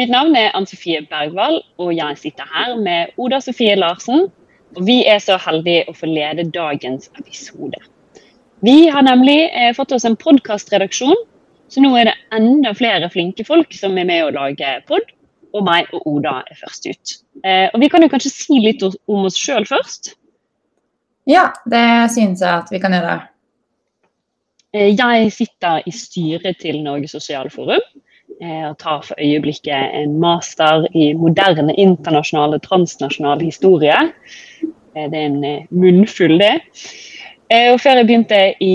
Mitt navn er Ann Sofie Bergvall, og jeg sitter her med Oda Sofie Larsen. Og vi er så heldige å få lede dagens episode. Vi har nemlig eh, fått oss en podkastredaksjon, så nå er det enda flere flinke folk som er med å lage pod. Og meg og Oda er først ut. Eh, og Vi kan jo kanskje si litt om oss sjøl først? Ja, det synes jeg at vi kan gjøre. Eh, jeg sitter i styret til Norges Sosialforum og tar for øyeblikket en master i moderne internasjonal og transnasjonal historie. Eh, det er en munnfull, det. Og før jeg begynte i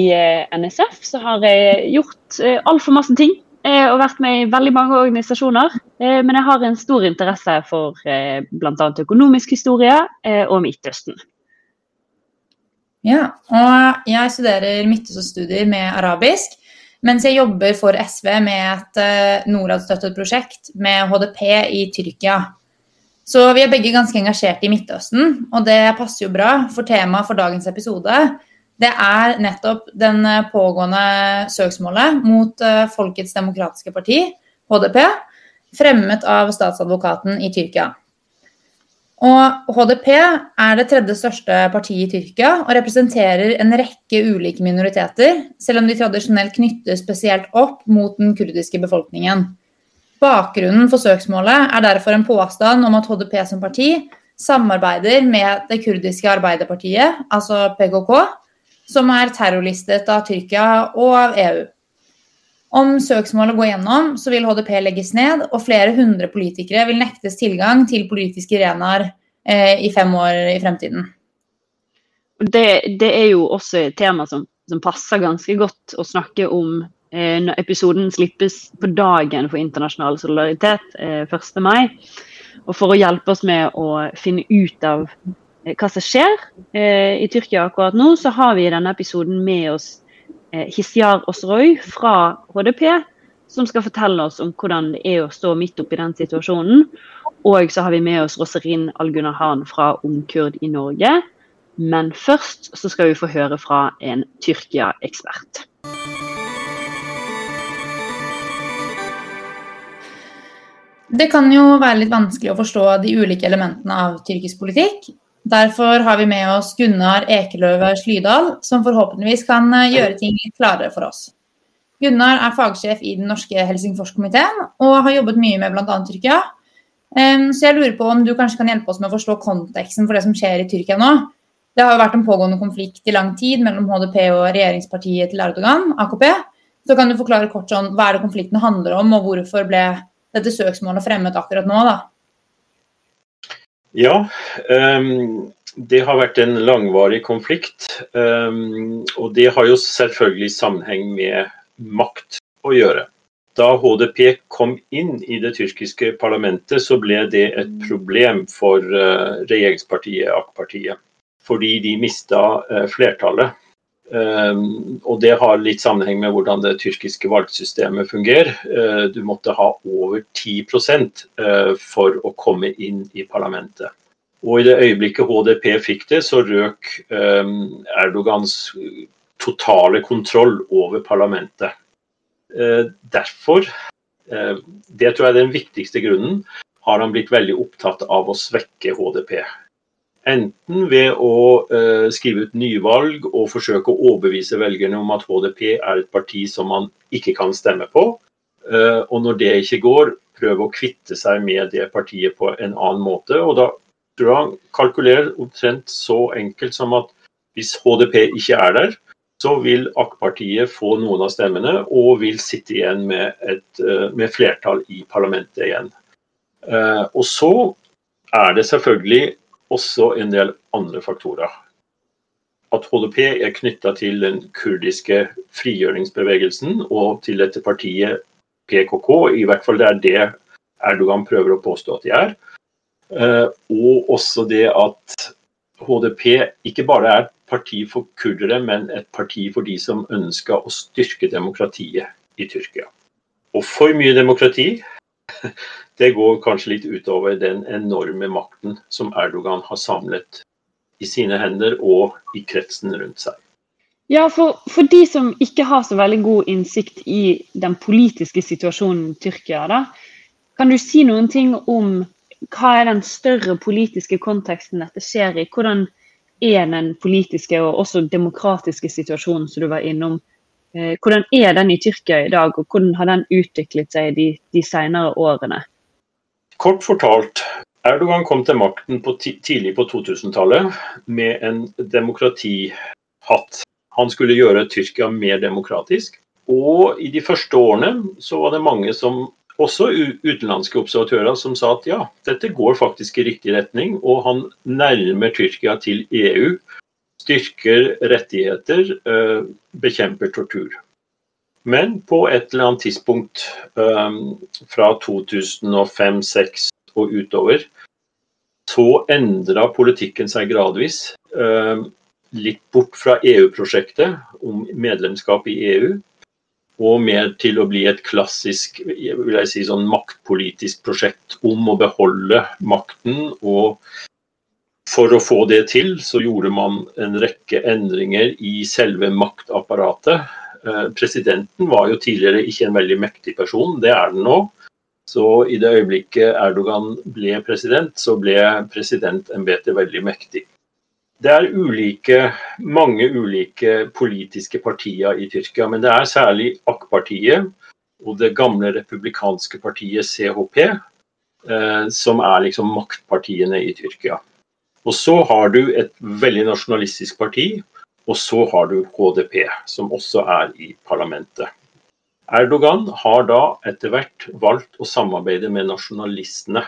NSF, så har jeg gjort altfor masse ting. Og vært med i veldig mange organisasjoner. Men jeg har en stor interesse for bl.a. økonomisk historie og Midtøsten. Ja, og jeg studerer midtøstenstudier med arabisk. Mens jeg jobber for SV med et uh, Norad-støttet prosjekt med HDP i Tyrkia. Så vi er begge ganske engasjert i Midtøsten, og det passer jo bra, for temaet for dagens episode det er nettopp den eh, pågående søksmålet mot uh, Folkets demokratiske parti, HDP, fremmet av statsadvokaten i Tyrkia. Og HDP er det tredje største partiet i Tyrkia og representerer en rekke ulike minoriteter, selv om de tradisjonelt knyttes spesielt opp mot den kurdiske befolkningen. Bakgrunnen for søksmålet er derfor en påstand om at HDP som parti samarbeider med det kurdiske arbeiderpartiet, altså PKK, som er terrorlistet av Tyrkia og av EU. Om søksmålet går gjennom, så vil HDP legges ned, og flere hundre politikere vil nektes tilgang til politiske arenaer eh, i fem år i fremtiden. Det, det, er jo også et tema som, som, passer ganske godt å snakke om eh, når episoden slippes på dagen for internasjonal solidaritet eh, 1. mai. Og for å hjelpe oss med å finne ut av eh, hva som skjer eh, i Tyrkia akkurat nå, så har vi i denne episoden med oss Hisyar Osroy fra HDP, som skal fortelle oss om hvordan det er å stå midt oppi den situasjonen. Og så har vi med oss Roserin Algunahan fra Ungkurd i Norge. Men først så skal vi få høre fra en Tyrkia-ekspert. Det kan jo være litt vanskelig å forstå de ulike elementene av tyrkisk politikk. Derfor har vi med oss Gunnar Ekeløve Slydal, som forhåpentligvis kan eh, gjøre ting litt klarere for oss. Gunnar er fagsjef i den norske Helsingforskomiteen og har jobbet mye med bl.a. Tyrkia. Så jeg lurer på om du kanskje kan hjelpe oss med å forstå konteksten for det som skjer i Tyrkia nå. Det har jo vært en pågående konflikt i lang tid mellom HDP og regjeringspartiet til Erdogan, AKP. Så kan du forklare kort sånn, hva er det konflikten handler om, og hvorfor ble dette søksmålet fremmet akkurat nå? da? Ja, um, det har vært en langvarig konflikt. Um, og det har jo selvfølgelig sammenheng med makt å gjøre. Da HDP kom inn i det tyrkiske parlamentet, så ble det et problem for uh, regjeringspartiet AK-partiet. Fordi de mista uh, flertallet. Um, og det har litt sammenheng med hvordan det tyrkiske valgsystemet fungerer. Uh, du måtte ha over 10 uh, for å komme inn i parlamentet. Og i det øyeblikket HDP fikk det, så røk um, Erdogans totale kontroll over parlamentet. Uh, derfor, det tror jeg er den viktigste grunnen, har han blitt veldig opptatt av å svekke HDP. Enten ved å uh, skrive ut nyvalg og forsøke å overbevise velgerne om at HDP er et parti som man ikke kan stemme på. Uh, og når det ikke går, prøve å kvitte seg med det partiet på en annen måte. Og da tror jeg han kalkulerer omtrent så enkelt som at hvis HDP ikke er der, så vil AK-partiet få noen av stemmene og vil sitte igjen med, et, uh, med flertall i parlamentet igjen. Og så er det selvfølgelig også en del andre faktorer. At HDP er knytta til den kurdiske frigjøringsbevegelsen og til dette partiet PKK, i hvert fall det er det Erdogan prøver å påstå at de er. Eh, og også det at HDP ikke bare er et parti for kurdere, men et parti for de som ønsker å styrke demokratiet i Tyrkia. Og for mye demokrati det går kanskje litt utover den enorme makten som Erdogan har samlet i sine hender og i kretsen rundt seg. Ja, for, for, de som ikke har så veldig god innsikt i den politiske situasjonen i Tyrkia, da, kan du si noen ting om hva er den større politiske konteksten dette skjer i? Hvordan er den politiske og også demokratiske situasjonen som du var innom? Eh, hvordan er den i Tyrkia i dag, og hvordan har den utviklet seg de, de senere årene? Kort fortalt, Erdogan kom til makten på tidlig på 2000-tallet med en demokratihatt. Han skulle gjøre Tyrkia mer demokratisk. Og i de første årene så var det mange som, også utenlandske observatører, som sa at ja, dette går faktisk i riktig retning, og han nærmer Tyrkia til EU. Styrker rettigheter, eh, bekjemper tortur. Men på et eller annet tidspunkt um, fra 2005-2006 og utover, så endra politikken seg gradvis. Um, litt bort fra EU-prosjektet om medlemskap i EU, og mer til å bli et klassisk vil jeg si, sånn maktpolitisk prosjekt om å beholde makten. og For å få det til, så gjorde man en rekke endringer i selve maktapparatet. Eh, presidenten var jo tidligere ikke en veldig mektig person, det er den nå. Så i det øyeblikket Erdogan ble president, så ble presidentembetet veldig mektig. Det er ulike, mange ulike politiske partier i Tyrkia, men det er særlig AK-partiet og det gamle republikanske partiet CHP eh, som er liksom maktpartiene i Tyrkia. Og så har du et veldig nasjonalistisk parti, og så har du HDP, som også er i parlamentet. Erdogan har da etter hvert valgt å samarbeide med nasjonalistene.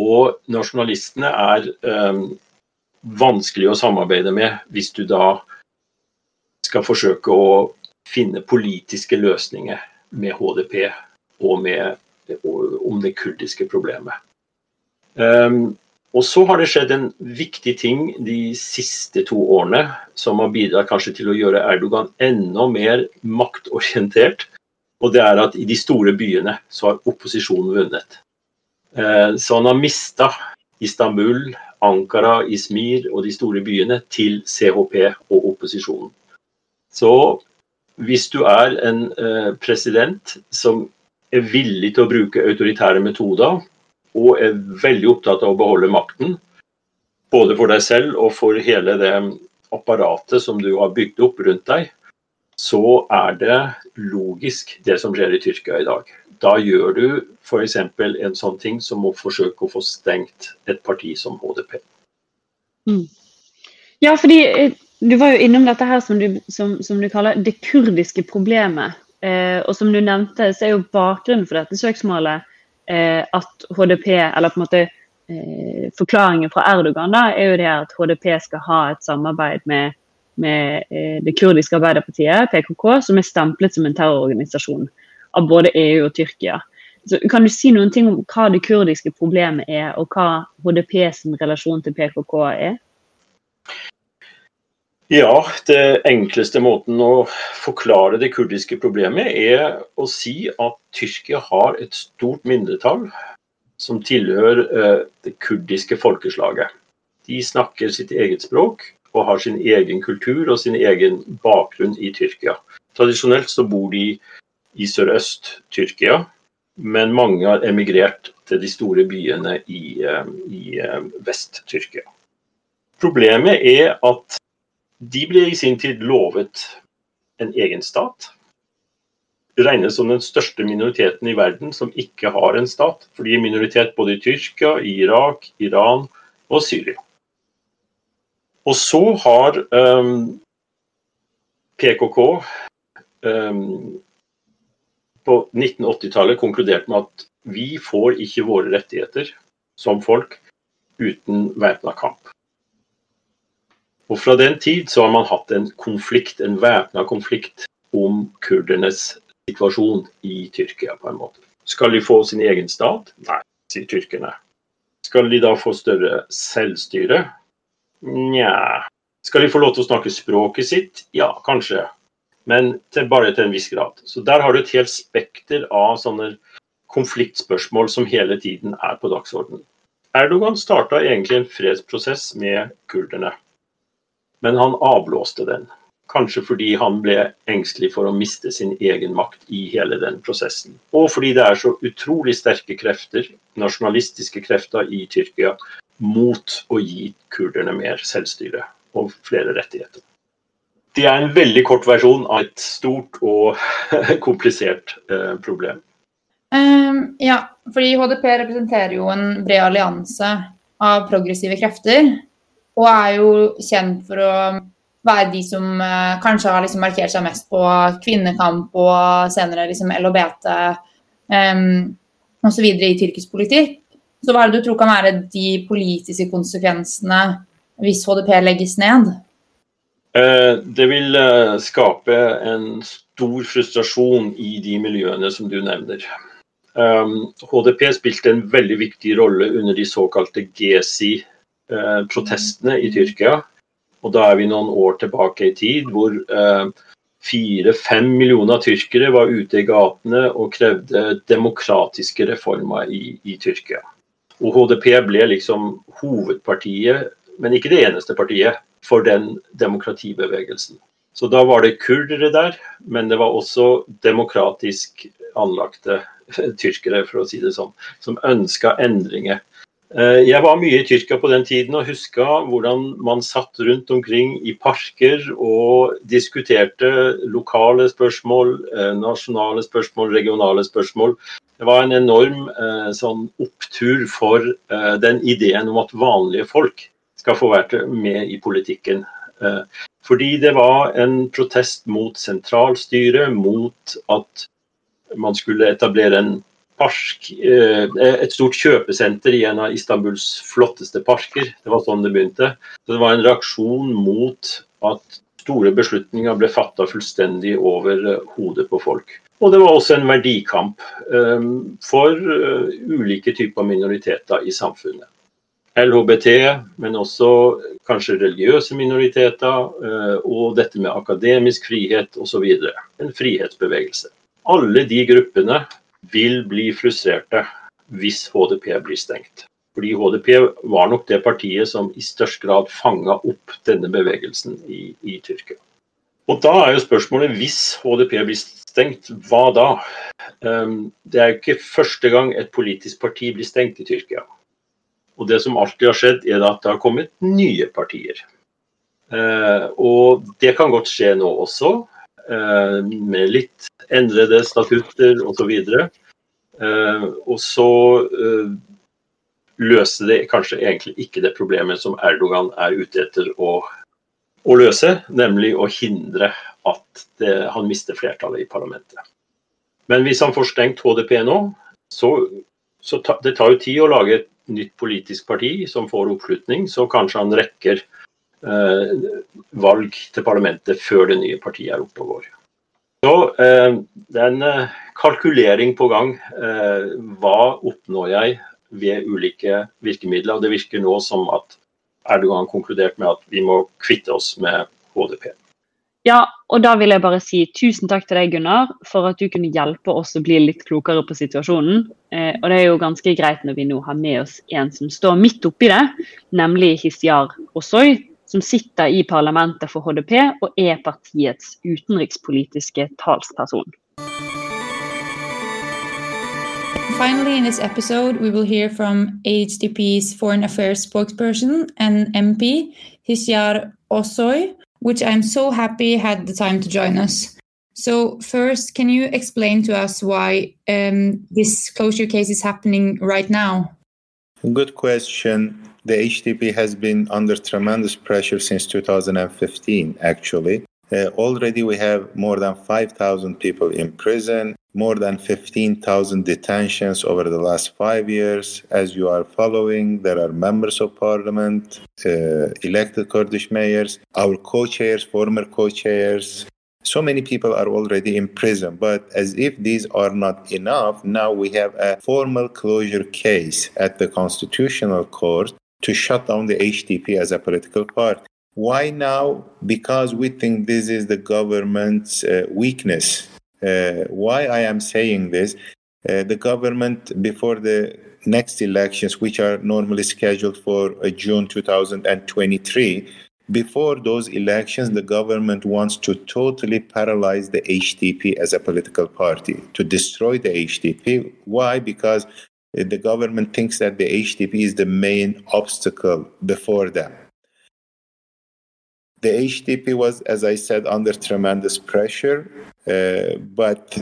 Og nasjonalistene er eh, vanskelig å samarbeide med hvis du da skal forsøke å finne politiske løsninger med HDP og med, om det kurdiske problemet. Um, og så har det skjedd en viktig ting de siste to årene som har bidratt kanskje til å gjøre Erdogan enda mer maktorientert. Og det er at i de store byene så har opposisjonen vunnet. Uh, så han har mista Istanbul, Ankara, Izmir og de store byene til CHP og opposisjonen. Så hvis du er en eh, president som er villig til å bruke autoritære metoder, og er veldig opptatt av å beholde makten, både for deg selv og for hele det apparatet som du har bygd opp rundt deg, så er det logisk det som skjer i Tyrkia i dag. Da gjør du f.eks. en sånn ting som å forsøke å få stengt et parti som HDP. Mm. Ja, fordi eh, du var jo innom dette her som du, som, som du kaller det kurdiske problemet. Eh, og som du nevnte, så er jo bakgrunnen for dette søksmålet at HDP, eller på en måte eh, forklaringen fra Erdogan, da, er jo det at HDP skal ha et samarbeid med, med eh, det kurdiske arbeiderpartiet, PKK, som er stemplet som en terrororganisasjon av både EU og Tyrkia. Så kan du si noen ting om hva det kurdiske problemet er, og hva HDP sin relasjon til PKK er? Ja, det enkleste måten å forklare det kurdiske problemet er å si at Tyrkia har et stort mindretall som tilhører eh, det kurdiske folkeslaget. De snakker sitt eget språk og har sin egen kultur og sin egen bakgrunn i Tyrkia. Tradisjonelt så bor de i sørøst-Tyrkia, men mange har emigrert til de store byene i, eh, i eh, Vest-Tyrkia. Problemet er at de ble i sin tid lovet en egen stat. Regnes som den største minoriteten i verden som ikke har en stat. For de er minoritet både i Tyrkia, Irak, Iran og Syria. Og så har um, PKK um, på 1980-tallet konkludert med at vi får ikke våre rettigheter som folk uten væpna kamp. Og Fra den tid så har man hatt en konflikt, en væpna konflikt om kurdernes situasjon i Tyrkia. på en måte. Skal de få sin egen stat? Nei, sier tyrkerne. Skal de da få større selvstyre? Nja. Skal de få lov til å snakke språket sitt? Ja, kanskje men til, bare til en viss grad. Så der har du et helt spekter av sånne konfliktspørsmål som hele tiden er på dagsordenen. Erdogan starta egentlig en fredsprosess med kurderne, men han avblåste den. Kanskje fordi han ble engstelig for å miste sin egen makt i hele den prosessen. Og fordi det er så utrolig sterke krefter, nasjonalistiske krefter i Tyrkia, mot å gi kurderne mer selvstyre og flere rettigheter. Det er en veldig kort versjon av et stort og komplisert eh, problem. Um, ja, fordi HDP representerer jo en bred allianse av progressive krefter. Og er jo kjent for å være de som uh, kanskje har liksom markert seg mest på kvinnekamp og senere liksom LHBT um, osv. i tyrkisk politikk. Så hva er det du tror kan være de politiske konsekvensene hvis HDP legges ned? Uh, det vil uh, skape en stor frustrasjon i de miljøene som du nevner. Um, HDP spilte en veldig viktig rolle under de såkalte GESI-protestene i Tyrkia. Og da er vi noen år tilbake i tid hvor eh, fire-fem eh, millioner tyrkere var ute i gatene og krevde demokratiske reformer i, i, Tyrkia. Og HDP ble liksom hovedpartiet, men ikke det eneste partiet, for den demokratibevegelsen. Så da var det kurdere der, men det var også demokratisk anlagte tyrkere, for å si det sånn, som ønska endringer. Eh, jeg var mye i Tyrkia på den tiden og huska hvordan man satt rundt omkring i parker og diskuterte lokale spørsmål, eh, nasjonale spørsmål, regionale spørsmål. Det var en enorm eh, sånn opptur for den ideen om at vanlige folk skal få være med i politikken. Fordi det var en protest mot sentralstyret, mot at man skulle etablere en park, eh, et stort kjøpesenter i en av Istanbuls flotteste parker. Det var sånn det begynte. Så det var en reaksjon mot at store beslutninger ble fatta fullstendig over eh, hodet på folk. Og det var også en verdikamp um, for ulike typer minoriteter i samfunnet. LHBT, men også kanskje religiøse minoriteter, og dette med akademisk frihet osv. En frihetsbevegelse alle de gruppene vil bli frustrerte hvis HDP blir stengt. Fordi HDP var nok det partiet som i størst grad fanga opp denne bevegelsen i, i, Tyrkia. Og Da er jo spørsmålet hvis HDP blir stengt, hva da? Um, det er jo ikke første gang et politisk parti blir stengt i Tyrkia. Og Det som alltid har skjedd, er at det har kommet nye partier. Uh, og Det kan godt skje nå også. Eh, med litt endrede statutter osv. Eh, og så eh, løser det kanskje egentlig ikke det problemet som Erdogan er ute etter å, å løse, nemlig å hindre at det, han mister flertallet i parlamentet. Men hvis han får stengt HDP nå, så, så ta, det tar jo tid å lage et nytt politisk parti som får oppslutning, så kanskje han rekker Eh, valg til parlamentet før det nye partiet er oppe og går. Så eh, Det er en eh, kalkulering på gang. Hva oppnår jeg ved ulike virkemidler? og Det virker nå som at Erdogan konkludert med at vi må kvitte oss med HDP. Ja, og da vil jeg bare si tusen takk til deg, Gunnar, for at du kunne hjelpe oss å bli litt klokere på situasjonen. Eh, og det er jo ganske greit når vi nå har med oss en som står midt oppi det, nemlig Hisyar Osoy, som sitter i parlamentet for HDP og er partiets utenrikspolitiske talsperson. Finally, in this episode, we will hear from HDP's Foreign Affairs spokesperson and MP, Hisyar Osoy, which I'm so happy had the time to join us. So, first, can you explain to us why um, this closure case is happening right now? Good question the HDP has been under tremendous pressure since 2015, actually. Uh, already we have more than 5,000 people in prison, more than 15,000 detentions over the last five years. As you are following, there are members of parliament, uh, elected Kurdish mayors, our co chairs, former co chairs. So many people are already in prison, but as if these are not enough, now we have a formal closure case at the Constitutional Court to shut down the HDP as a political party. Why now? Because we think this is the government's uh, weakness. Uh, why I am saying this? Uh, the government, before the next elections, which are normally scheduled for uh, June 2023, before those elections, the government wants to totally paralyze the HDP as a political party, to destroy the HDP. Why? Because the government thinks that the HDP is the main obstacle before them. The HDP was, as I said, under tremendous pressure, uh, but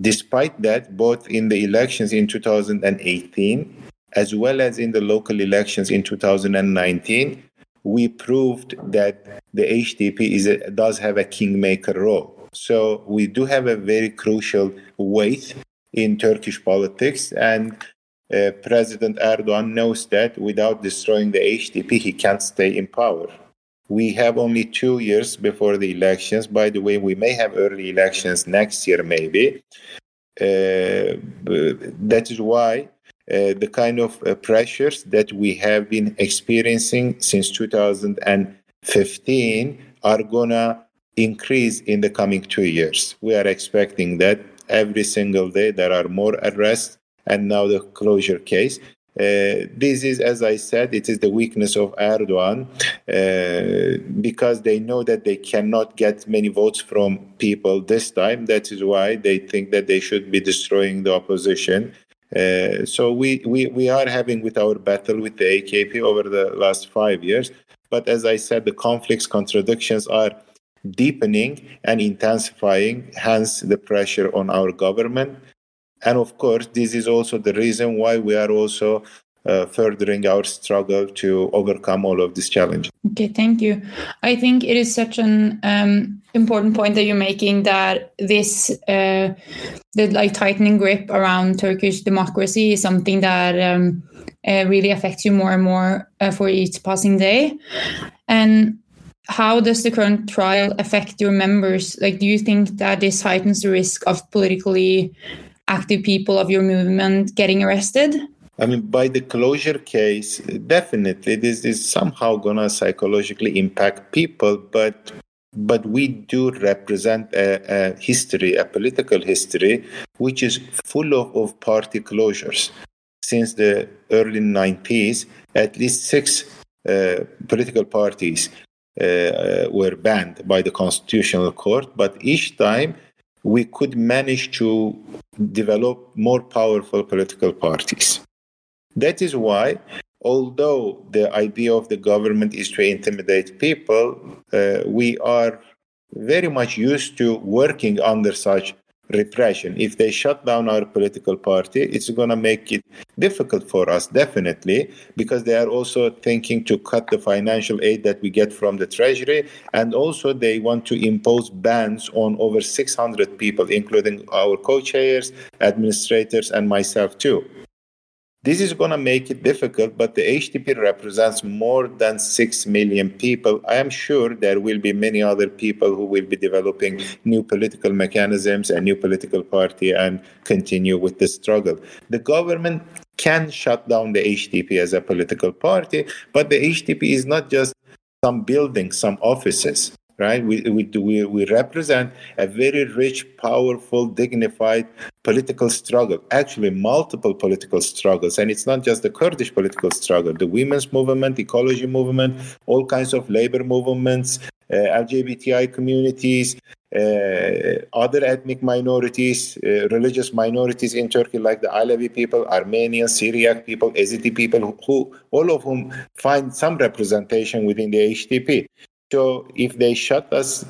despite that, both in the elections in 2018 as well as in the local elections in 2019, we proved that the HDP is a, does have a kingmaker role. So we do have a very crucial weight in Turkish politics, and uh, President Erdogan knows that without destroying the HDP, he can't stay in power. We have only two years before the elections. By the way, we may have early elections next year, maybe. Uh, that is why the kind of uh, pressures that we have been experiencing since 2015 are going to increase in the coming two years. We are expecting that every single day there are more arrests and now the closure case. Uh, this is, as I said, it is the weakness of Erdogan uh, because they know that they cannot get many votes from people this time. That is why they think that they should be destroying the opposition. Uh, so we, we, we are having with our battle with the AKP over the last five years. But as I said, the conflicts, contradictions are deepening and intensifying, hence the pressure on our government. And of course, this is also the reason why we are also uh, furthering our struggle to overcome all of these challenges. Okay, thank you. I think it is such an um, important point that you're making that this uh, the like tightening grip around Turkish democracy is something that um, uh, really affects you more and more uh, for each passing day. And how does the current trial affect your members? Like, do you think that this heightens the risk of politically active people of your movement getting arrested? I mean, by the closure case, definitely this is somehow gonna psychologically impact people, but but we do represent a, a history, a political history, which is full of, of party closures. Since the early 90s, at least six uh, political parties uh, were banned by the Constitutional Court, but each time we could manage to develop more powerful political parties. That is why, although the idea of the government is to intimidate people, uh, we are very much used to working under such repression. If they shut down our political party, it's going to make it difficult for us, definitely, because they are also thinking to cut the financial aid that we get from the Treasury. And also, they want to impose bans on over 600 people, including our co chairs, administrators, and myself, too. This is going to make it difficult, but the HDP represents more than 6 million people. I am sure there will be many other people who will be developing new political mechanisms and new political party and continue with the struggle. The government can shut down the HDP as a political party, but the HDP is not just some buildings, some offices right? We, we, we, represent a very rich, powerful, dignified political struggle, actually, multiple political struggles. And it's not just the Kurdish political struggle, the women's movement, ecology movement, all kinds of labor movements, uh, LGBTI communities, uh, other ethnic minorities, uh, religious minorities in Turkey, like the Alevi people, Armenian, Syriac people, Yazidi people, who, all of whom find some representation within the HDP. So if they shut us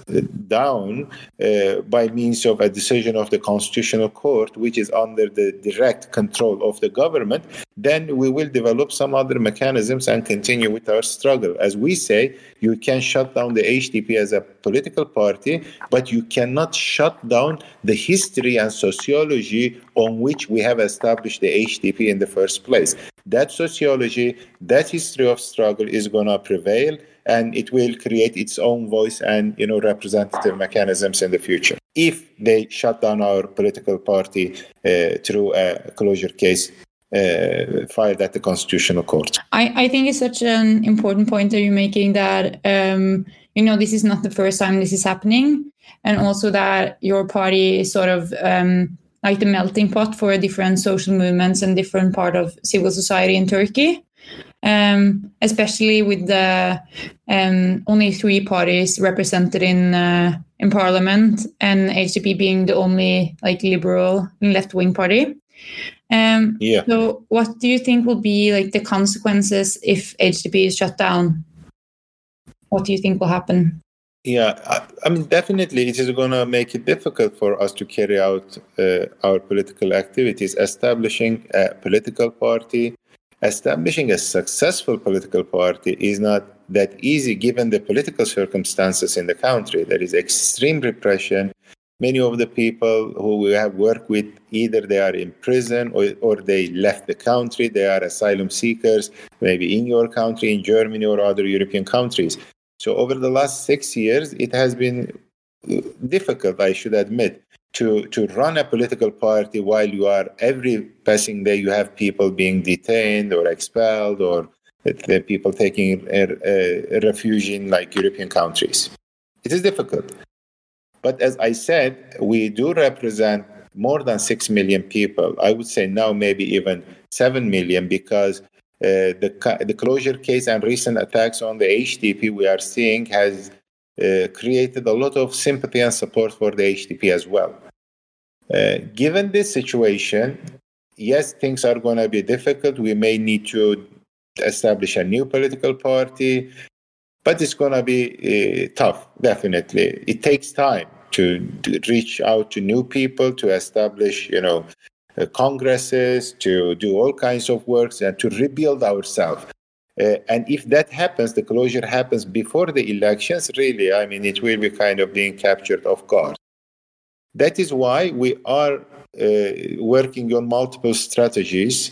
down uh, by means of a decision of the Constitutional Court, which is under the direct control of the government, then we will develop some other mechanisms and continue with our struggle. As we say, you can shut down the HDP as a political party, but you cannot shut down the history and sociology on which we have established the HDP in the first place. That sociology, that history of struggle is going to prevail and it will create its own voice and you know representative mechanisms in the future. If they shut down our political party uh, through a closure case uh, filed at the constitutional court. I, I think it's such an important point that you're making that um, you know this is not the first time this is happening and also that your party is sort of um, like the melting pot for different social movements and different part of civil society in turkey um, especially with the um, only three parties represented in uh, in parliament, and HDP being the only like liberal left wing party. Um, Yeah. So, what do you think will be like the consequences if HDP is shut down? What do you think will happen? Yeah, I, I mean, definitely it is going to make it difficult for us to carry out uh, our political activities. Establishing a political party, establishing a successful political party is not that easy given the political circumstances in the country. There is extreme repression. Many of the people who we have worked with, either they are in prison or, or they left the country, they are asylum seekers, maybe in your country, in Germany or other European countries. So over the last six years, it has been difficult, I should admit, to, to run a political party while you are every passing day you have people being detained or expelled or the people taking a, a refuge in like European countries. It is difficult. But as I said, we do represent more than 6 million people. I would say now maybe even 7 million because uh, the, the closure case and recent attacks on the HDP we are seeing has created a lot of sympathy and support for the HDP as well. Uh, given this situation, yes, things are going to be difficult. We may need to establish a new political party, but it's going to be tough, definitely. It takes time to reach out to new people, to establish, you know, uh, congresses, to do all kinds of works, and to rebuild ourselves. Uh, and if that happens, the closure happens before the elections, really, I mean, it will be kind of being captured off guard. That is why we are uh, working on multiple strategies.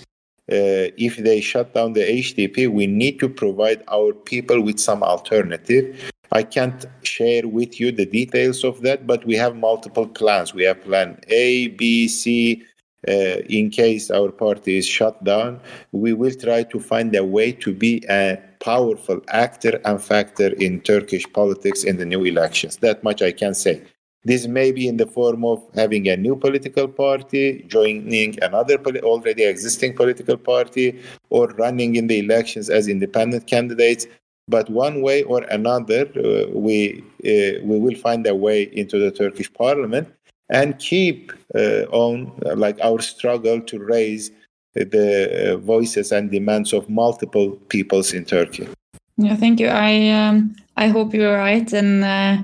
Uh, if they shut down the HDP, we need to provide our people with some alternative. I can't share with you the details of that, but we have multiple plans. We have plan A, B, C, uh, in case our party is shut down, we will try to find a way to be a powerful actor and factor in Turkish politics in the new elections. That much I can say. This may be in the form of having a new political party, joining another poli- already existing political party, or running in the elections as independent candidates. But one way or another, uh, we uh, we will find a way into the Turkish parliament and keep uh, on like our struggle to raise the uh, voices and demands of multiple peoples in Turkey. Yeah, thank you. I um, I hope you're right, and uh,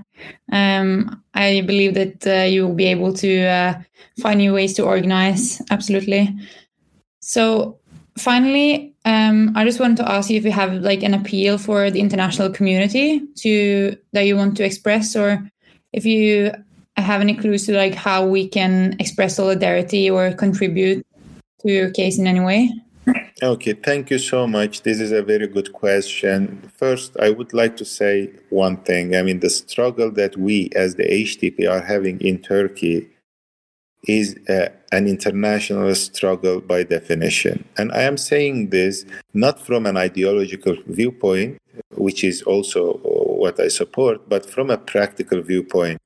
um, I believe that uh, you will be able to uh, find new ways to organize. Absolutely. So, finally, um, I just wanted to ask you if you have like an appeal for the international community to that you want to express, or if you have any clues to like how we can express solidarity or contribute to your case in any way? Okay, thank you so much. This is a very good question. First, I would like to say one thing. I mean, the struggle that we as the HDP are having in Turkey is uh, an international struggle by definition. And I am saying this not from an ideological viewpoint, which is also what I support, but from a practical viewpoint.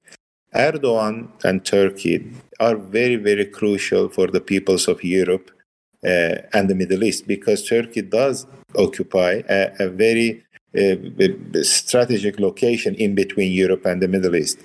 Erdogan and Turkey are very, very crucial for the peoples of Europe uh, and the Middle East because Turkey does occupy a, a very uh, strategic location in between Europe and the Middle East.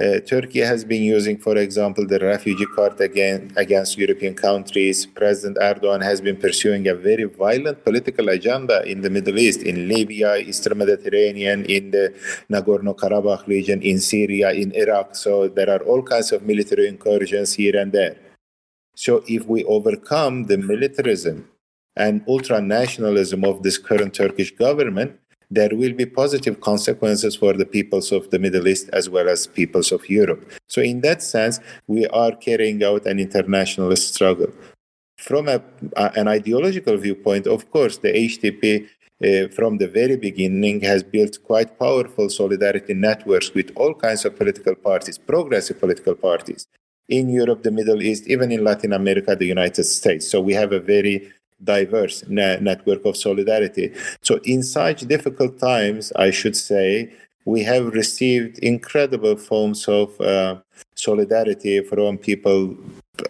Uh, Turkey has been using, for example, the refugee card again against European countries. President Erdogan has been pursuing a very violent political agenda in the Middle East, in Libya, Eastern Mediterranean, in the Nagorno-Karabakh region, in Syria, in Iraq. So there are all kinds of military incursions here and there. So if we overcome the militarism and ultranationalism of this current Turkish government, there will be positive consequences for the peoples of the Middle East as well as peoples of Europe. So, in that sense, we are carrying out an international struggle. From a, an ideological viewpoint, of course, the HTP uh, from the very beginning has built quite powerful solidarity networks with all kinds of political parties, progressive political parties in Europe, the Middle East, even in Latin America, the United States. So we have a very diverse ne- network of solidarity. So, in such difficult times, I should say, we have received incredible forms of uh, solidarity from people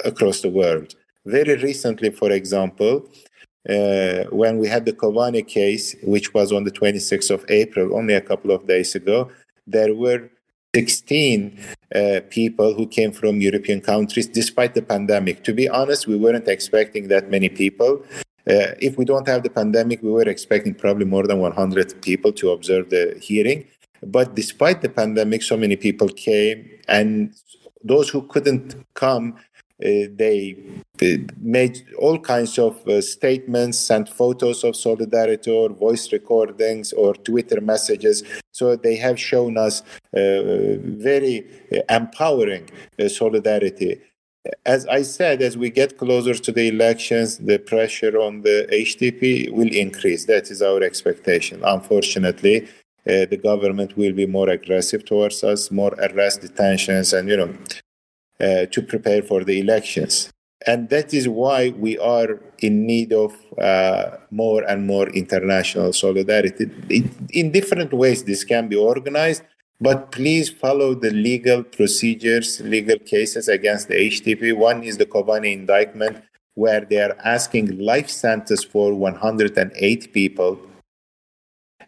across the world. Very recently, for example, uh, when we had the Kobani case, which was on the 26th of April, only a couple of days ago, there were 16 uh, people who came from European countries despite the pandemic. To be honest, we weren't expecting that many people. Uh, if we don't have the pandemic, we were expecting probably more than 100 people to observe the hearing. But despite the pandemic, so many people came, and those who couldn't come they uh, made all kinds of uh, statements, sent photos of solidarity or voice recordings or Twitter messages. So they have shown us very empowering solidarity. As I said, as we get closer to the elections, the pressure on the HDP will increase. That is our expectation. Unfortunately, uh, the government will be more aggressive towards us, more arrest, detentions, and you know, uh, to prepare for the elections. And that is why we are in need of uh, more and more international solidarity. In different ways, this can be organized, but please follow the legal procedures, legal cases against the HDP. One is the Kobani indictment, where they are asking life sentence for 108 people,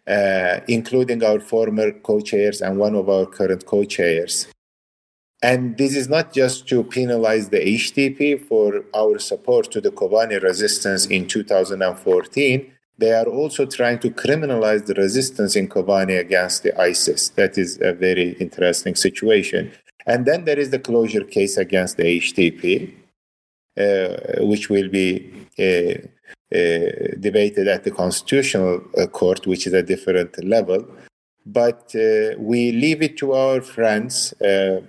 uh, including our former co chairs and one of our current co chairs. And this is not just to penalize the HDP for our support to the Kobani resistance in 2014. They are also trying to criminalize the resistance in Kobani against the ISIS. That is a very interesting situation. And then there is the closure case against the HDP, uh, which will be uh, uh, debated at the Constitutional uh, Court, which is a different level. But uh, we leave it to our friends uh,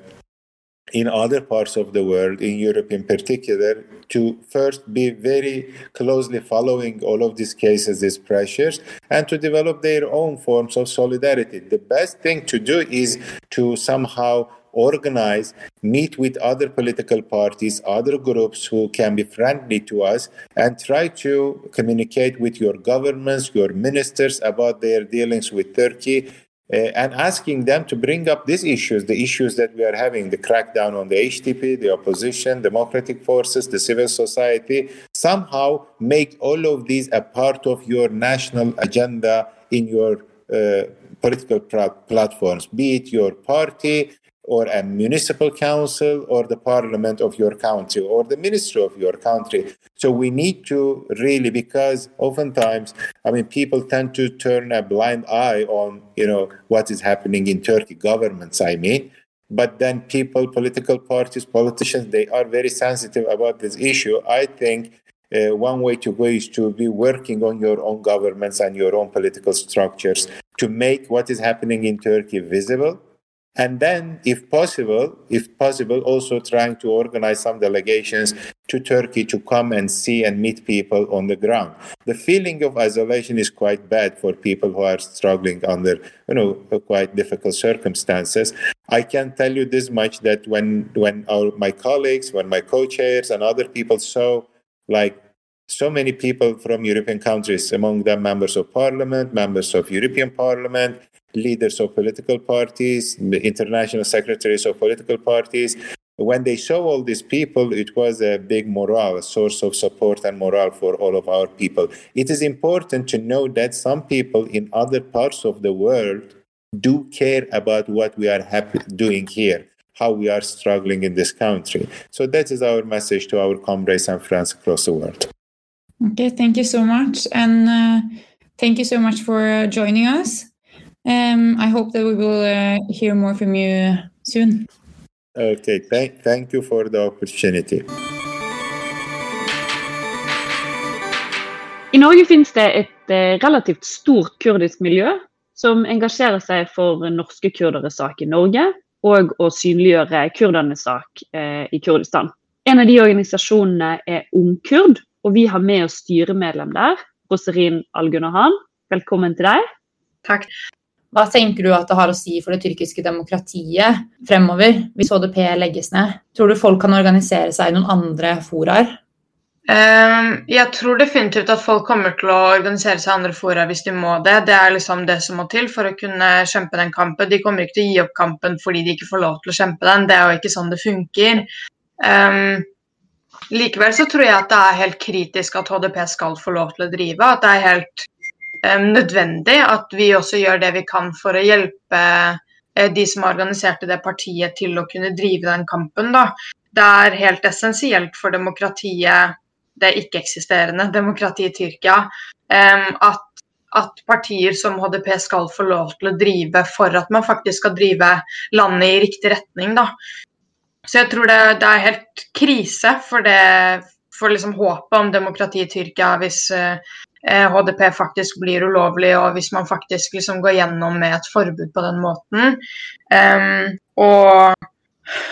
in other parts of the world, in Europe in particular, to first be very closely following all of these cases, these pressures, and to develop their own forms of solidarity. The best thing to do is to somehow organize, meet with other political parties, other groups who can be friendly to us, and try to communicate with your governments, your ministers about their dealings with Turkey and asking them to bring up these issues, the issues that we are having, the crackdown on the HDP, the opposition, democratic forces, the civil society, somehow make all of these a part of your national agenda in your uh, political platforms, be it your party, or a municipal council or the parliament of your country or the ministry of your country. So we need to really, because oftentimes, I mean, people tend to turn a blind eye on, you know, what is happening in Turkey, governments, I mean. But then people, political parties, politicians, they are very sensitive about this issue. I think uh, one way to go is to be working on your own governments and your own political structures to make what is happening in Turkey visible and then if possible if possible also trying to organize some delegations to turkey to come and see and meet people on the ground. The feeling of isolation is quite bad for people who are struggling under you know quite difficult circumstances. I can tell you this much that when when our my colleagues when my co-chairs and other people saw like so many people from European countries, among them members of parliament, members of European Parliament, leaders of political parties, the international secretaries of political parties. When they saw all these people, it was a big morale, a source of support and morale for all of our people. It is important to know that some people in other parts of the world do care about what we are happy doing here, how we are struggling in this country. So that is our message to our comrades and friends across the world. Okay, thank you so much. And uh, thank you so much for joining us. Um, I hope that we will uh, hear more from you soon. Okay, thank, thank you for the opportunity. I Norge finnes det et eh, relativt stort kurdisk miljø som engasjerer seg for norske kurderes sak i Norge og å synliggjøre kurdernes sak eh, i Kurdistan. En av de organisasjonene er Ungkurd, og vi har med oss styremedlem der, Roserin Algunahan. Velkommen til deg. Takk. Hva tenker du at det har å si for det tyrkiske demokratiet fremover, hvis HDP legges ned? Tror du folk kan organisere seg i noen andre foraer? Ehm, jeg tror definitivt at folk kommer til å organisere seg i andre fora hvis de må det. Det er liksom det som må til for å kunne kjempe den kampen. De kommer ikke til å gi opp kampen fordi de ikke får lov til å kjempe den. Det er jo ikke sånn det funker. Um, Likevel så tror jeg at det er helt kritisk at HDP skal få lov til å drive. At det er helt nødvendig at vi også gjør det vi kan for å hjelpe uh, de som organiserte det partiet til å kunne drive den kampen. Da. Det er helt essensielt for demokratiet, det ikke-eksisterende demokratiet i Tyrkia, um, at at partier som HDP skal få lov til å drive for at man faktisk skal drive landet i riktig retning. Da. Så jeg tror det, det er helt krise for, det, for liksom håpet om demokrati i Tyrkia hvis eh, HDP faktisk blir ulovlig, og hvis man faktisk liksom går gjennom med et forbud på den måten. Um, og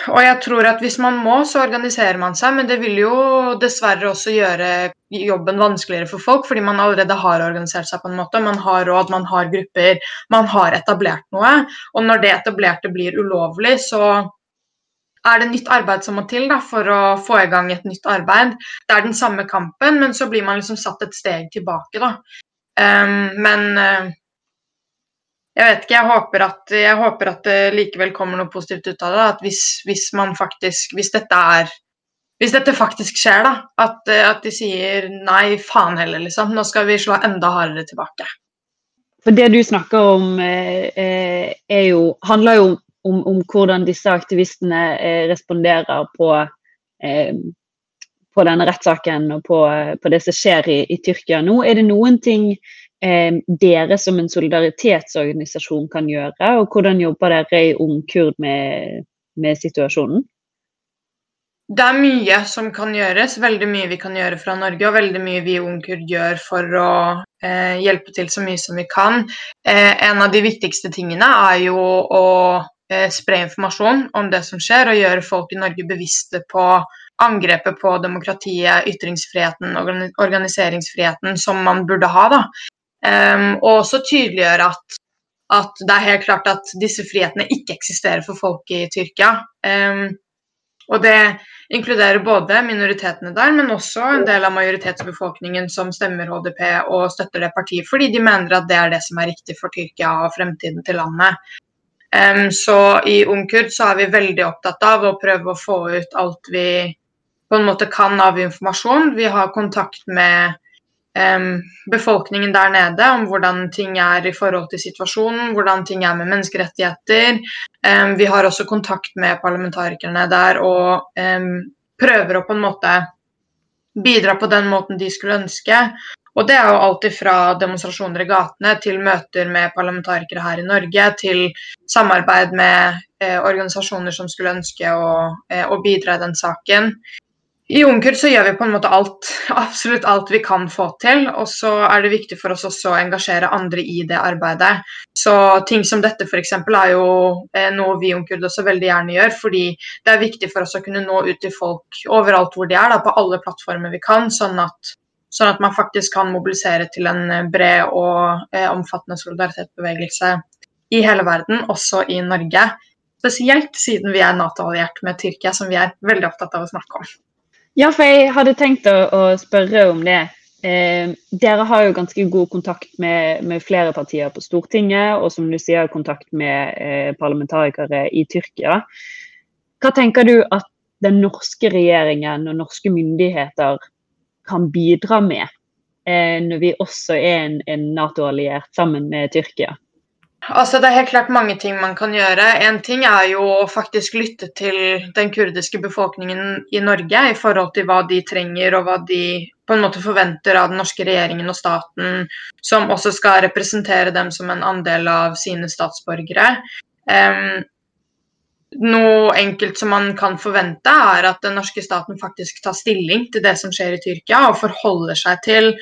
og jeg tror at hvis man må, så organiserer man seg, men det vil jo dessverre også gjøre jobben vanskeligere for folk, fordi man allerede har organisert seg på en måte. Man har råd, man har grupper, man har etablert noe. Og når det etablerte blir ulovlig, så er det nytt arbeid som må til da, for å få i gang et nytt arbeid. Det er den samme kampen, men så blir man liksom satt et steg tilbake, da. Um, men uh, jeg vet ikke, jeg håper, at, jeg håper at, det likevel kommer noe positivt ut av det. At hvis, hvis man faktisk Hvis dette er hvis dette faktisk skjer, da, at, at de sier nei, faen heller, liksom. Nå skal vi slå enda hardere tilbake. For det du snakker om, eh, eh jo, handler jo om, om, hvordan disse aktivistene eh, responderer på, eh, på denne rettssaken og på, på, det som skjer i, i Tyrkia nå. Er det noen ting eh, dere som en solidaritetsorganisasjon kan gjøre, og hvordan jobber dere i Ung Kurd med, med situasjonen? Det er mye som kan gjøres, veldig mye vi kan gjøre fra Norge, og veldig mye vi i Ung Kurd gjør for å eh, hjelpe til så mye som vi kan. Eh, en av de viktigste tingene er jo å spre informasjon om det som skjer, og gjøre folk i Norge bevisste på angrepet på demokratiet, ytringsfriheten, organiseringsfriheten som man burde ha. Da. Um, og også tydeliggjøre at, at, det er helt klart at disse frihetene ikke eksisterer for folk i Tyrkia. Um, og det inkluderer både minoritetene der, men også en del av majoritetsbefolkningen som stemmer HDP og støtter det partiet, fordi de mener at det er det som er riktig for Tyrkia og fremtiden til landet. Så i Ungkurd så er vi veldig opptatt av å prøve å få ut alt vi på en måte kan av informasjon. Vi har kontakt med befolkningen der nede om hvordan ting er i forhold til situasjonen, hvordan ting er med menneskerettigheter. vi har også kontakt med parlamentarikerne der og prøver å på en måte bidra på den måten de skulle ønske. Og det er jo alltid fra demonstrasjoner i gatene til møter med parlamentarikere her i Norge, til samarbeid med eh, organisasjoner som skulle ønske å, eh, å bidra i den saken. I Ungkur så gjør vi på en måte alt, absolutt alt vi kan få til. Og så er det viktig for oss også å engasjere andre i det arbeidet. Så ting som dette f.eks. er jo eh, noe vi i Ungkur også veldig gjerne gjør. Fordi det er viktig for oss å kunne nå ut til folk overalt hvor de er, da, på alle plattformer vi kan. Sånn at, sånn at man faktisk kan mobilisere til en bred og eh, omfattende solidaritetsbevegelse i hele verden, også i Norge. Spesielt siden vi er Nato-alliert med Tyrkia, som vi er veldig opptatt av å snakke om. Ja, for jeg hadde tenkt å, å spørre om det. Eh, dere har jo ganske god kontakt med, med, flere partier på Stortinget, og som du sier, kontakt med eh, parlamentarikere i Tyrkia. Hva tenker du at den norske regjeringen og norske myndigheter kan bidra med, eh, når vi også er en, en Nato-alliert sammen med Tyrkia? Altså, Det er helt klart mange ting man kan gjøre. En ting er jo å faktisk lytte til den kurdiske befolkningen i Norge i forhold til hva de trenger og hva de på en måte forventer av den norske regjeringen og staten, som også skal representere dem som en andel av sine statsborgere. Um, noe enkelt som man kan forvente, er at den norske staten faktisk tar stilling til det som skjer i Tyrkia, og forholder seg til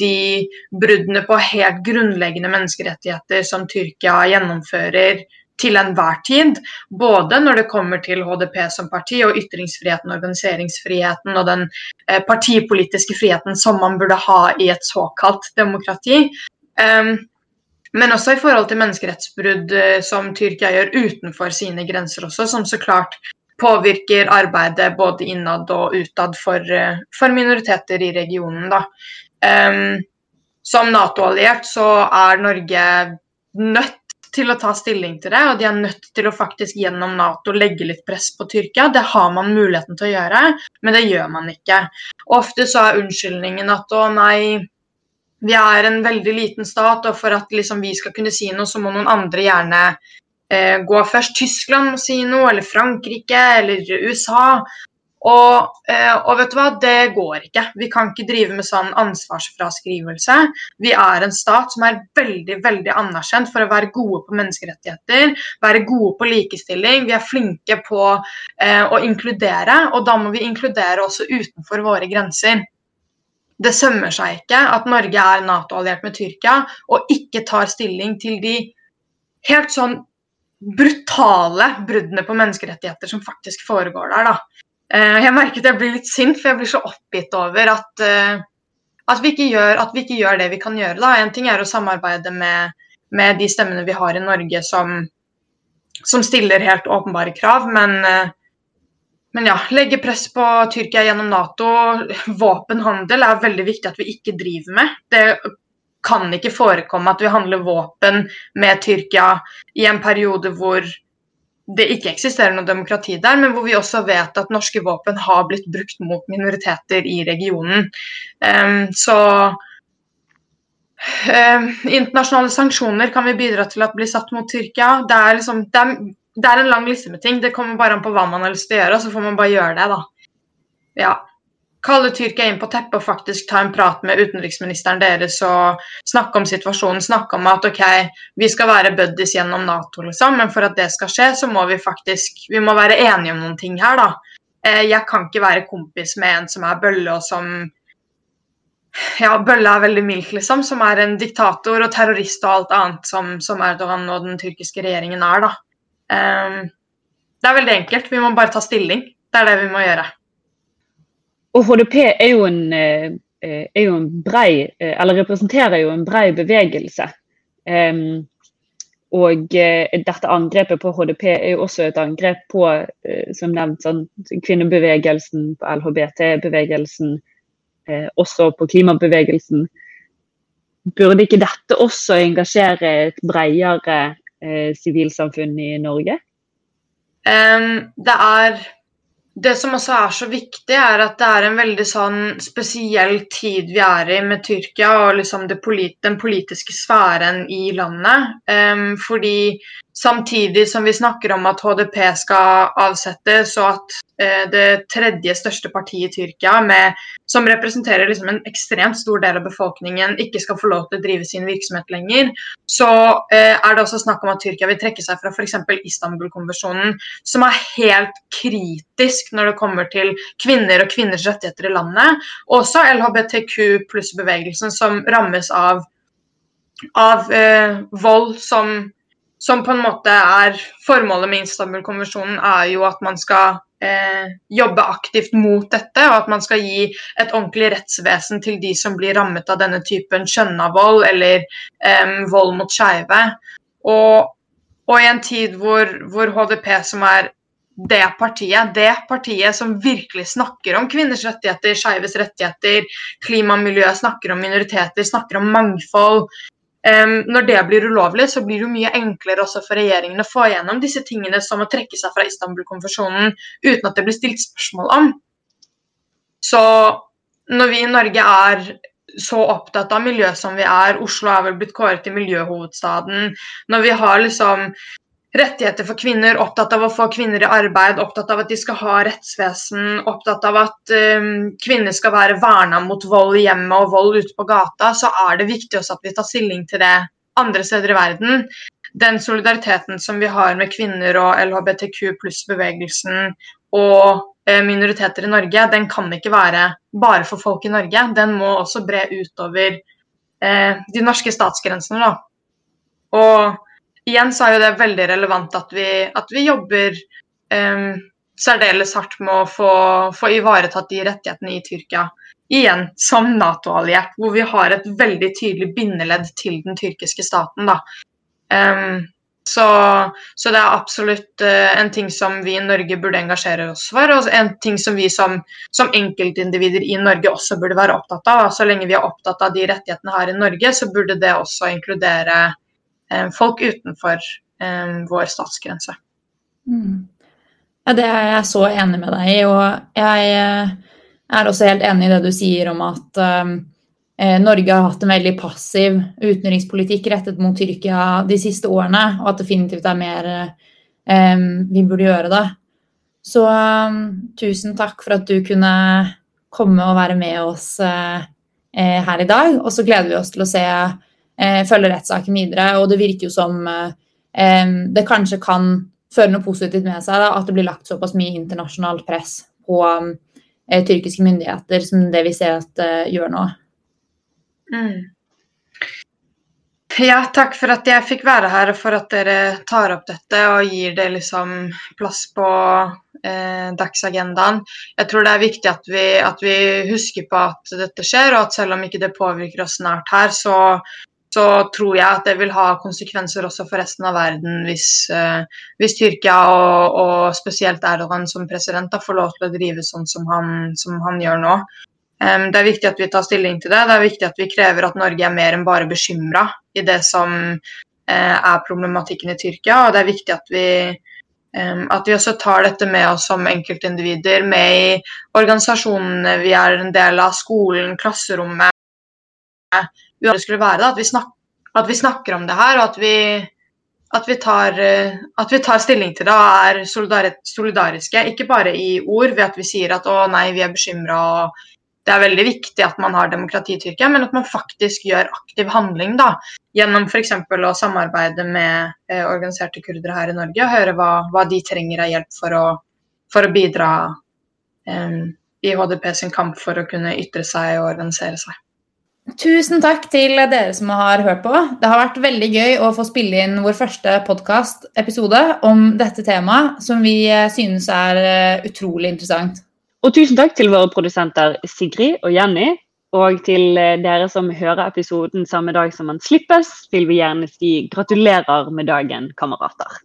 de bruddene på helt grunnleggende menneskerettigheter som Tyrkia gjennomfører til enhver tid. Både når det kommer til HDP som parti og ytringsfriheten, organiseringsfriheten og den eh, partipolitiske friheten som man burde ha i et såkalt demokrati. Men også i forhold til menneskerettsbrudd eh, som Tyrkia gjør utenfor sine grenser også, som så klart påvirker arbeidet både innad og utad for, eh, for minoriteter i regionen. Um, som Nato-alliert så er Norge nødt til å ta stilling til det, og de er nødt til å faktisk gjennom Nato legge litt press på Tyrkia. Det har man muligheten til å gjøre, men det gjør man ikke. Ofte så er unnskyldningen at å nei, vi er en veldig liten stat, og for at liksom, vi skal kunne si noe, så må noen andre gjerne eh, gå først. Tyskland må si noe, eller Frankrike, eller USA. Og, eh, og, vet du hva, det går ikke. Vi kan ikke drive med sånn ansvarsfraskrivelse. Vi er en stat som er veldig veldig anerkjent for å være gode på menneskerettigheter, være gode på likestilling. Vi er flinke på eh, å inkludere, og da må vi inkludere også utenfor våre grenser det sømmer seg ikke at Norge er Nato-alliert med Tyrkia og ikke tar stilling til de helt sånn brutale bruddene på menneskerettigheter som faktisk foregår der. da. Eh, jeg merker at jeg blir litt sint, for jeg blir så oppgitt over at, eh, at, vi, ikke gjør, at vi ikke gjør det vi kan gjøre. da. En ting er å samarbeide med, med de stemmene vi har i Norge som, som stiller helt åpenbare krav, men eh, men ja, legge press på Tyrkia gjennom Nato. Våpenhandel er veldig viktig at vi ikke driver med. Det kan ikke forekomme at vi handler våpen med Tyrkia i en periode hvor det ikke eksisterer noe demokrati der, men hvor vi også vet at norske våpen har blitt brukt mot minoriteter i regionen. Um, så um, internasjonale sanksjoner kan vi bidra til at blir satt mot Tyrkia. Det er, liksom, det er det er en lang liste med ting. Det kommer bare an på hva man har lyst til å gjøre, og så får man bare gjøre det, da. Ja. Kalle Tyrkia inn på teppet og faktisk ta en prat med utenriksministeren deres og snakke om situasjonen. Snakke om at OK, vi skal være buddies gjennom Nato, liksom, men for at det skal skje, så må vi faktisk vi må være enige om noen ting her, da. Eh, jeg kan ikke være kompis med en som er bølle, og som ja, Bølle er veldig mildt, liksom. Som er en diktator og terrorist og alt annet som, som Erdogan og den tyrkiske regjeringen er, da. Um, det er veldig enkelt. Vi må bare ta stilling. Det er det vi må gjøre. Og HDP er jo en, eh, er jo en brei, eh, eller representerer jo en brei bevegelse. Um, og uh, dette angrepet på HDP er jo også et angrep på som nevnt, sånn, kvinnebevegelsen, på LHBT-bevegelsen, også på klimabevegelsen. Burde ikke dette også engasjere et bredere Eh, sivilsamfunn i Norge? Det er det som også er så viktig, er at det er en veldig sånn spesiell tid vi er i med Tyrkia og liksom polit den politiske sfæren i landet. Um, fordi Samtidig som vi snakker om at HDP skal avsettes, og at eh, det tredje største partiet i Tyrkia, med, som representerer liksom en ekstremt stor del av befolkningen, ikke skal få lov til å drive sin virksomhet lenger, så eh, er det også snakk om at Tyrkia vil trekke seg fra f.eks. Istanbul-konvensjonen, som er helt kritisk når det kommer til kvinner og kvinners rettigheter i landet. Også LHBTQ pluss-bevegelsen, som rammes av, av eh, vold som som på en måte er Formålet med Istanbul-konvensjonen er jo at man skal eh, jobbe aktivt mot dette, og at man skal gi et ordentlig rettsvesen til de som blir rammet av denne typen skjønna vold eller eh, vold mot skeive. Og, og, i en tid hvor, hvor HDP, som er det partiet, det partiet som virkelig snakker om kvinners rettigheter, skeives rettigheter, klima og miljø, snakker om minoriteter, snakker om mangfold, Um, når det blir ulovlig, så blir det mye enklere også for regjeringen å få igjennom disse tingene som å trekke seg fra Istanbul-konvensjonen uten at det blir stilt spørsmål om. Så når vi i Norge er så opptatt av miljø som vi er, Oslo er vel blitt kåret til miljøhovedstaden, når vi har liksom rettigheter for kvinner, opptatt av å få kvinner i arbeid, opptatt av at de skal ha rettsvesen, opptatt av at um, kvinner skal være verna mot vold i hjemmet og vold ute på gata, så er det viktig også at vi tar stilling til det andre steder i verden. Den solidariteten som vi har med kvinner og LHBTQ pluss-bevegelsen og eh, minoriteter i Norge, den kan ikke være bare for folk i Norge. Den må også bre utover eh, de norske statsgrensene. Da. Og igjen så er jo det veldig relevant at vi, at vi jobber um, særdeles hardt med å få, få, ivaretatt de rettighetene i Tyrkia. Igjen som Nato-alliert, hvor vi har et veldig tydelig bindeledd til den tyrkiske staten. Da. Um, så, så, det er absolutt uh, en ting som vi i Norge burde engasjere oss for, og en ting som vi som, som, enkeltindivider i Norge også burde være opptatt av. Så lenge vi er opptatt av de rettighetene her i Norge, så burde det også inkludere folk utenfor eh, vår statsgrense. Mm. Ja, det er jeg så enig med deg i. Og jeg eh, er også helt enig i det du sier om at Norge har hatt en veldig passiv utenrikspolitikk rettet mot Tyrkia de siste årene, og at definitivt er mer um, vi burde gjøre det. Så tusen takk for at du kunne komme og være med oss uh, her i dag. Og så gleder vi oss til å se følge rettssaken videre. Og det virker jo som uh, det kanskje kan føre noe positivt med seg. Da, at det blir lagt såpass mye internasjonalt press på eh, tyrkiske myndigheter som det vi ser at uh, gjør nå. Mm. Ja, takk for at jeg fikk være her, og for at dere tar opp dette og gir det liksom plass på eh, dagsagendaen. Jeg tror det er viktig at vi, at vi, husker på at dette skjer, og at selv om ikke det påvirker oss snart her, så, så tror jeg at det vil ha konsekvenser også for resten av verden hvis, uh, hvis Tyrkia og, og, spesielt Erdogan som president da, får lov til å drive sånn som han, som han gjør nå. Det er viktig at vi tar stilling til det. Det er viktig at vi krever at Norge er mer enn bare bekymra i det som uh, er problematikken i Tyrkia. Og det er viktig at vi, at vi også tar dette med oss som enkeltindivider, med i organisasjonene vi er en del av, skolen, klasserommet det skulle være, da, at, vi snakker, at, vi snakker, om det her, og at vi, at vi, tar, at vi tar, stilling til det og er solidariske. Ikke bare i ord ved at vi sier at å nei, vi er bekymra og det er veldig viktig at man har demokrati i Tyrkia, men at man faktisk gjør aktiv handling da, gjennom f.eks. å samarbeide med eh, organiserte kurdere her i Norge og høre hva, hva de trenger av hjelp for å, for å bidra eh, i HDP sin kamp for å kunne ytre seg og organisere seg. Tusen takk til dere som har hørt på. Det har vært veldig gøy å få spille inn vår første podkast-episode om dette temaet, som vi eh, synes er eh, utrolig interessant. Og tusen takk til våre produsenter Sigrid og Jenny. Og til eh, dere som hører episoden samme dag som den slippes, vil vi gjerne si gratulerer med dagen, kamerater.